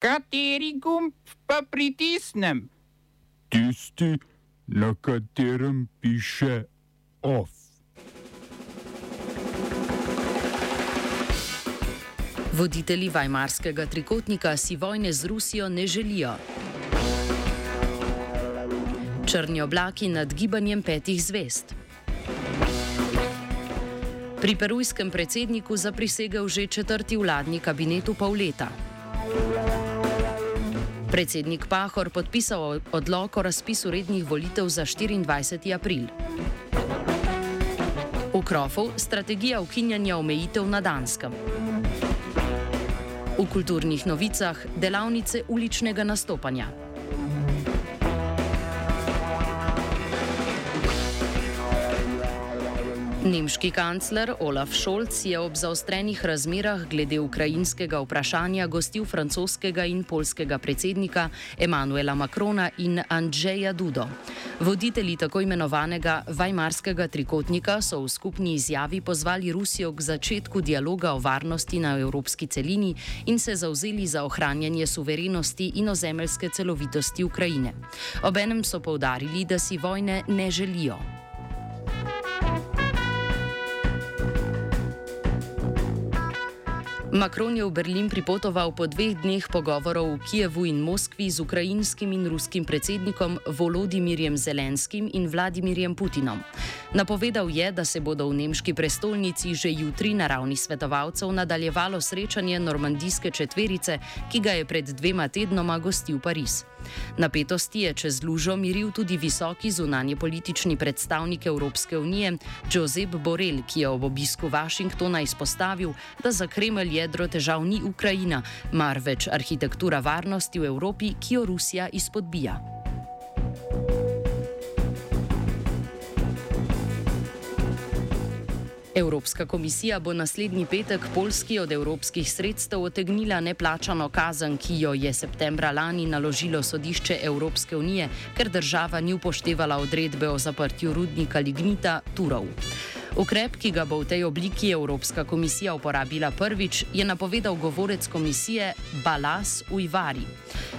Kateri gumb pa pritisnem? Tisti, na katerem piše OF. Voditelji Vajmarskega trikotnika si vojne z Rusijo ne želijo. Črni oblaki nad gibanjem petih zvest. Pri perujskem predsedniku zaprisegel že četrti vladni kabinet v pol leta. Predsednik Pahor podpisal odlog o razpisu rednih volitev za 24. april. V Krofu strategija ukinjanja omejitev na Danskem. V kulturnih novicah delavnice uličnega nastopanja. Nemški kancler Olaf Scholz je ob zaostrenih razmerah glede ukrajinskega vprašanja gostil francoskega in polskega predsednika Emanuela Macrona in Andrzeja Dudo. Voditelji tako imenovanega Vajmarskega trikotnika so v skupni izjavi pozvali Rusijo k začetku dialoga o varnosti na evropski celini in se zauzeli za ohranjanje suverenosti in ozemeljske celovitosti Ukrajine. Obenem so povdarili, da si vojne ne želijo. Makron je v Berlin pripotoval po dveh dneh pogovorov v Kijevu in Moskvi z ukrajinskim in ruskim predsednikom Volodimirjem Zelenskim in Vladimirjem Putinom. Napovedal je, da se bodo v nemški prestolnici že jutri na ravni svetovalcev nadaljevalo srečanje normandijske četverice, ki ga je pred dvema tednoma gostil Pariz. Napetosti je čez lužo miril tudi visoki zunanje politični predstavnik Evropske unije Josep Borrell, ki je ob obisku Washingtona izpostavil, da za Kremelj jedro težav ni Ukrajina, marveč arhitektura varnosti v Evropi, ki jo Rusija izpodbija. Evropska komisija bo naslednji petek Polski od evropskih sredstev otegnila neplačano kazen, ki jo je septembra lani naložilo sodišče Evropske unije, ker država ni upoštevala odredbe o zaprtju rudnika Lignita Turov. Ukrep, ki ga bo v tej obliki Evropska komisija uporabila prvič, je napovedal govorec komisije Balas Ujvari.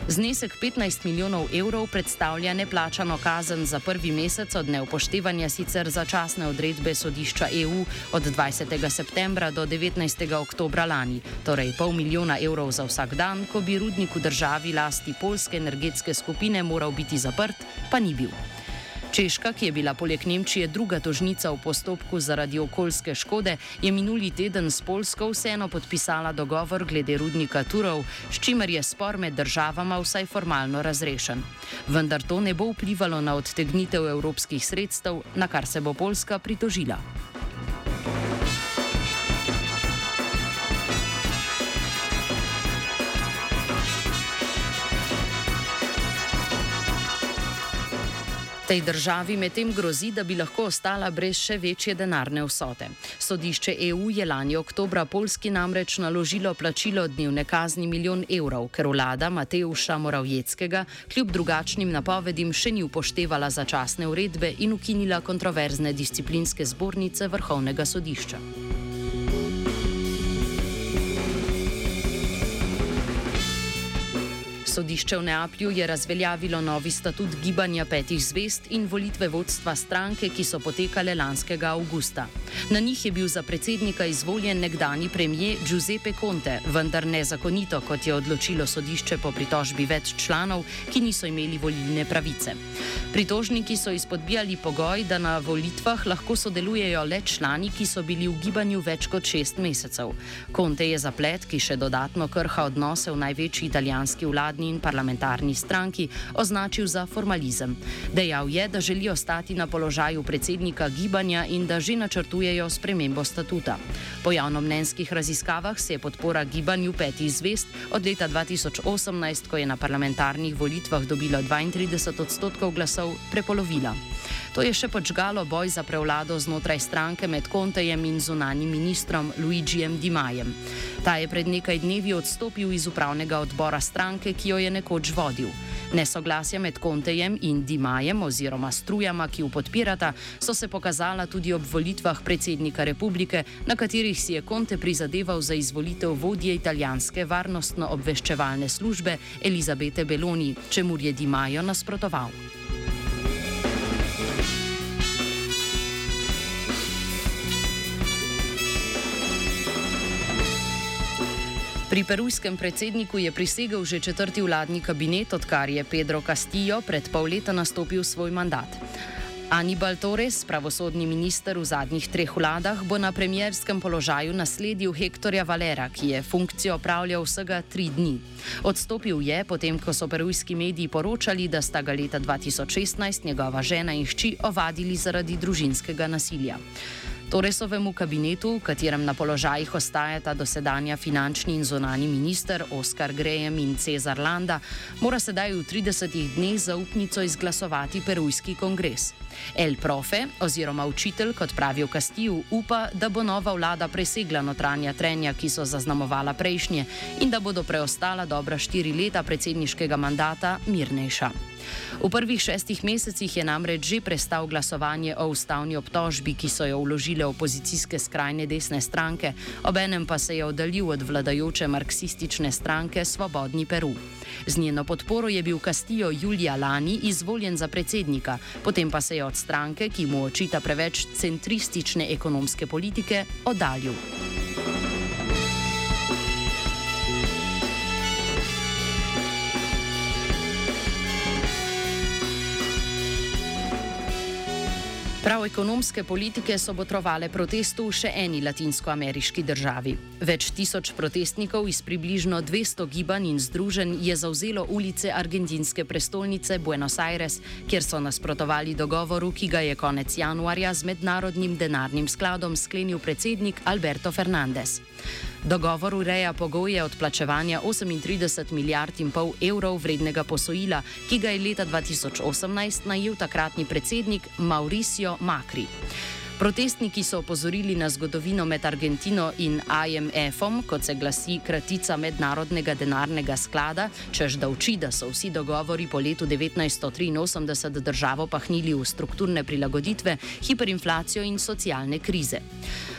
Znesek 15 milijonov evrov predstavlja neplačano kazen za prvi mesec od neupoštevanja sicer začasne odredbe sodišča EU od 20. septembra do 19. oktobra lani, torej pol milijona evrov za vsak dan, ko bi rudnik v državi lasti polske energetske skupine moral biti zaprt, pa ni bil. Češka, ki je bila poleg Nemčije druga tožnica v postopku zaradi okoljske škode, je minuli teden s Polsko vseeno podpisala dogovor glede rudnika Turov, s čimer je spor med državama vsaj formalno razrešen. Vendar to ne bo vplivalo na odtegnitev evropskih sredstev, na kar se bo Polska pritožila. Tej državi medtem grozi, da bi lahko ostala brez še večje denarne vsote. Sodišče EU je lani oktobra Polski namreč naložilo plačilo dnevne kazni milijon evrov, ker vlada Mateuša Moravjeckega kljub drugačnim napovedim še ni upoštevala začasne uredbe in ukinila kontroverzne disciplinske zbornice Vrhovnega sodišča. Sodišče v Neaplju je razveljavilo novi statut gibanja petih zvest in volitve vodstva stranke, ki so potekale lanskega avgusta. Na njih je bil za predsednika izvoljen nekdani premijer Giuseppe Conte, vendar nezakonito, kot je odločilo sodišče po pritožbi več članov, ki niso imeli volilne pravice. Pritožniki so izpodbijali pogoj, da na volitvah lahko sodelujejo le člani, ki so bili v gibanju več kot šest mesecev. Conte je zaplet, ki še dodatno krha odnose v največji italijanski vladni vladni in parlamentarni stranki označil za formalizem. Dejal je, da želijo stati na položaju predsednika gibanja in da že načrtujejo spremembo statuta. Po javnomnenjskih raziskavah se je podpora gibanju petih zvest od leta 2018, ko je na parlamentarnih volitvah dobilo 32 odstotkov glasov, prepolovila. To je še počgalo boj za prevlado znotraj stranke med Kontejem in zunanjim ministrom Luigijem Dimajem. Ta je pred nekaj dnevi odstopil iz upravnega odbora stranke, ki jo je nekoč vodil. Nesoglasja med Kontejem in Dimajem oziroma strujama, ki jo podpirata, so se pokazala tudi ob volitvah predsednika republike, na katerih si je Konte prizadeval za izvolitev vodje italijanske varnostno-obveščevalne službe Elizabete Beloni, čemu je Dimajo nasprotoval. Pri perujskem predsedniku je prisegel že četrti vladni kabinet, odkar je Pedro Castillo pred pol leta nastopil svoj mandat. Anibal Torres, pravosodni minister v zadnjih treh vladah, bo na premjerskem položaju nasledil Hektorja Valera, ki je funkcijo opravljal vsega tri dni. Odstopil je, potem ko so perujski mediji poročali, da sta ga leta 2016 njegova žena in hči ovadili zaradi družinskega nasilja. Toresovemu kabinetu, v katerem na položajih ostajata dosedanja finančni in zonani minister Oskar Grejem in Cezar Landa, mora sedaj v 30 dneh zaupnico izglasovati perujski kongres. El Profe, oziroma učitelj, kot pravi v Kastiju, upa, da bo nova vlada presegla notranja trenja, ki so zaznamovala prejšnje, in da bodo preostala dobra štiri leta predsedniškega mandata mirnejša. V prvih šestih mesecih je namreč že prestal glasovanje o ustavni obtožbi, ki so jo vložile opozicijske skrajne desne stranke, obenem pa se je oddaljil od vladajoče marksistične stranke Svobodni Peru. Z njeno podporo je bil Castillo julija lani izvoljen za predsednika, potem pa se je od stranke, ki mu očita preveč centristične ekonomske politike, oddaljil. Prav ekonomske politike so botrovale protestu v še eni latinskoameriški državi. Več tisoč protestnikov iz približno 200 gibanj in združenj je zauzelo ulice argentinske prestolnice Buenos Aires, kjer so nasprotovali dogovoru, ki ga je konec januarja z mednarodnim denarnim skladom sklenil predsednik Alberto Fernandez. Dogovor ureja pogoje odplačevanja 38 milijard in pol evrov vrednega posojila, ki ga je leta 2018 najel takratni predsednik Mauricio Macri. Protestniki so opozorili na zgodovino med Argentino in IMF-om, kot se glasi kratica Mednarodnega denarnega sklada, čež da uči, da so vsi dogovori po letu 1983 državo pahnili v strukturne prilagoditve, hiperinflacijo in socialne krize.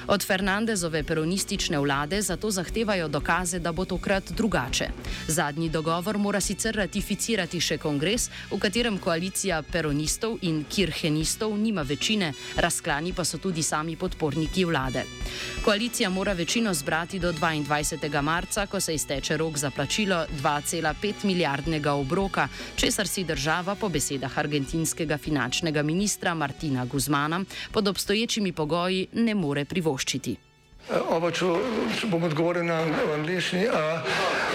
Od Fernandezove peronistične vlade zato zahtevajo dokaze, da bo tokrat drugače. Zadnji dogovor mora sicer ratificirati še kongres, v katerem koalicija peronistov in kirhenistov nima večine, razklani pa so tudi sami podporniki vlade. Koalicija mora večino zbrati do 22. marca, ko se izteče rok za plačilo 2,5 milijardnega obroka, česar si država po besedah argentinskega finančnega ministra Martina Guzmana pod obstoječimi pogoji ne more privoščiti. Oba, če, če bom odgovoril na angliški.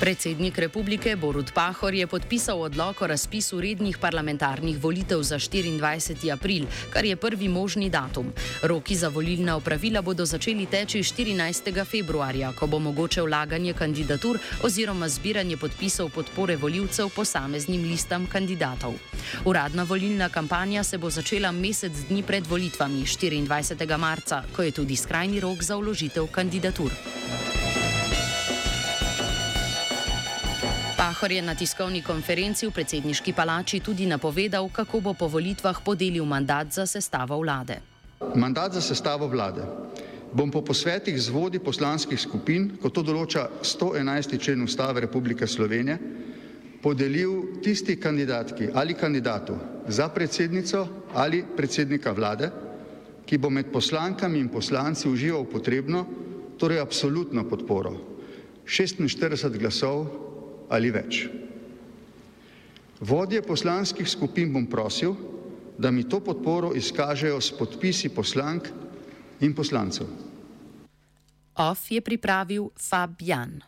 Predsednik republike Borut Pahor je podpisal odlog o razpisu rednih parlamentarnih volitev za 24. april, kar je prvi možni datum. Roki za volilna opravila bodo začeli teči 14. februarja, ko bo mogoče vlaganje kandidatur oziroma zbiranje podpisov podpore voljivcev posameznim listam kandidatov. Uradna volilna kampanja se bo začela mesec dni pred volitvami 24. marca, ko je tudi skrajni rok za vložitev kandidatur. Pahor je na tiskovni konferenci v predsedniški palači tudi napovedal, kako bo po volitvah podelil mandat za sestavo vlade. Mandat za sestavo vlade bom po posvetih z vodi poslanskih skupin, kot to določa 111. člen Ustave Republike Slovenije, podelil tisti kandidatki ali kandidatu za predsednico ali predsednika vlade, ki bo med poslankami in poslanci užival potrebno, torej absolutno podporo. 46 glasov ali več. Vodje poslanskih skupin bom prosil, da mi to podporo izkažejo s podpisi poslank in poslancev. OF je pripravil Fabian.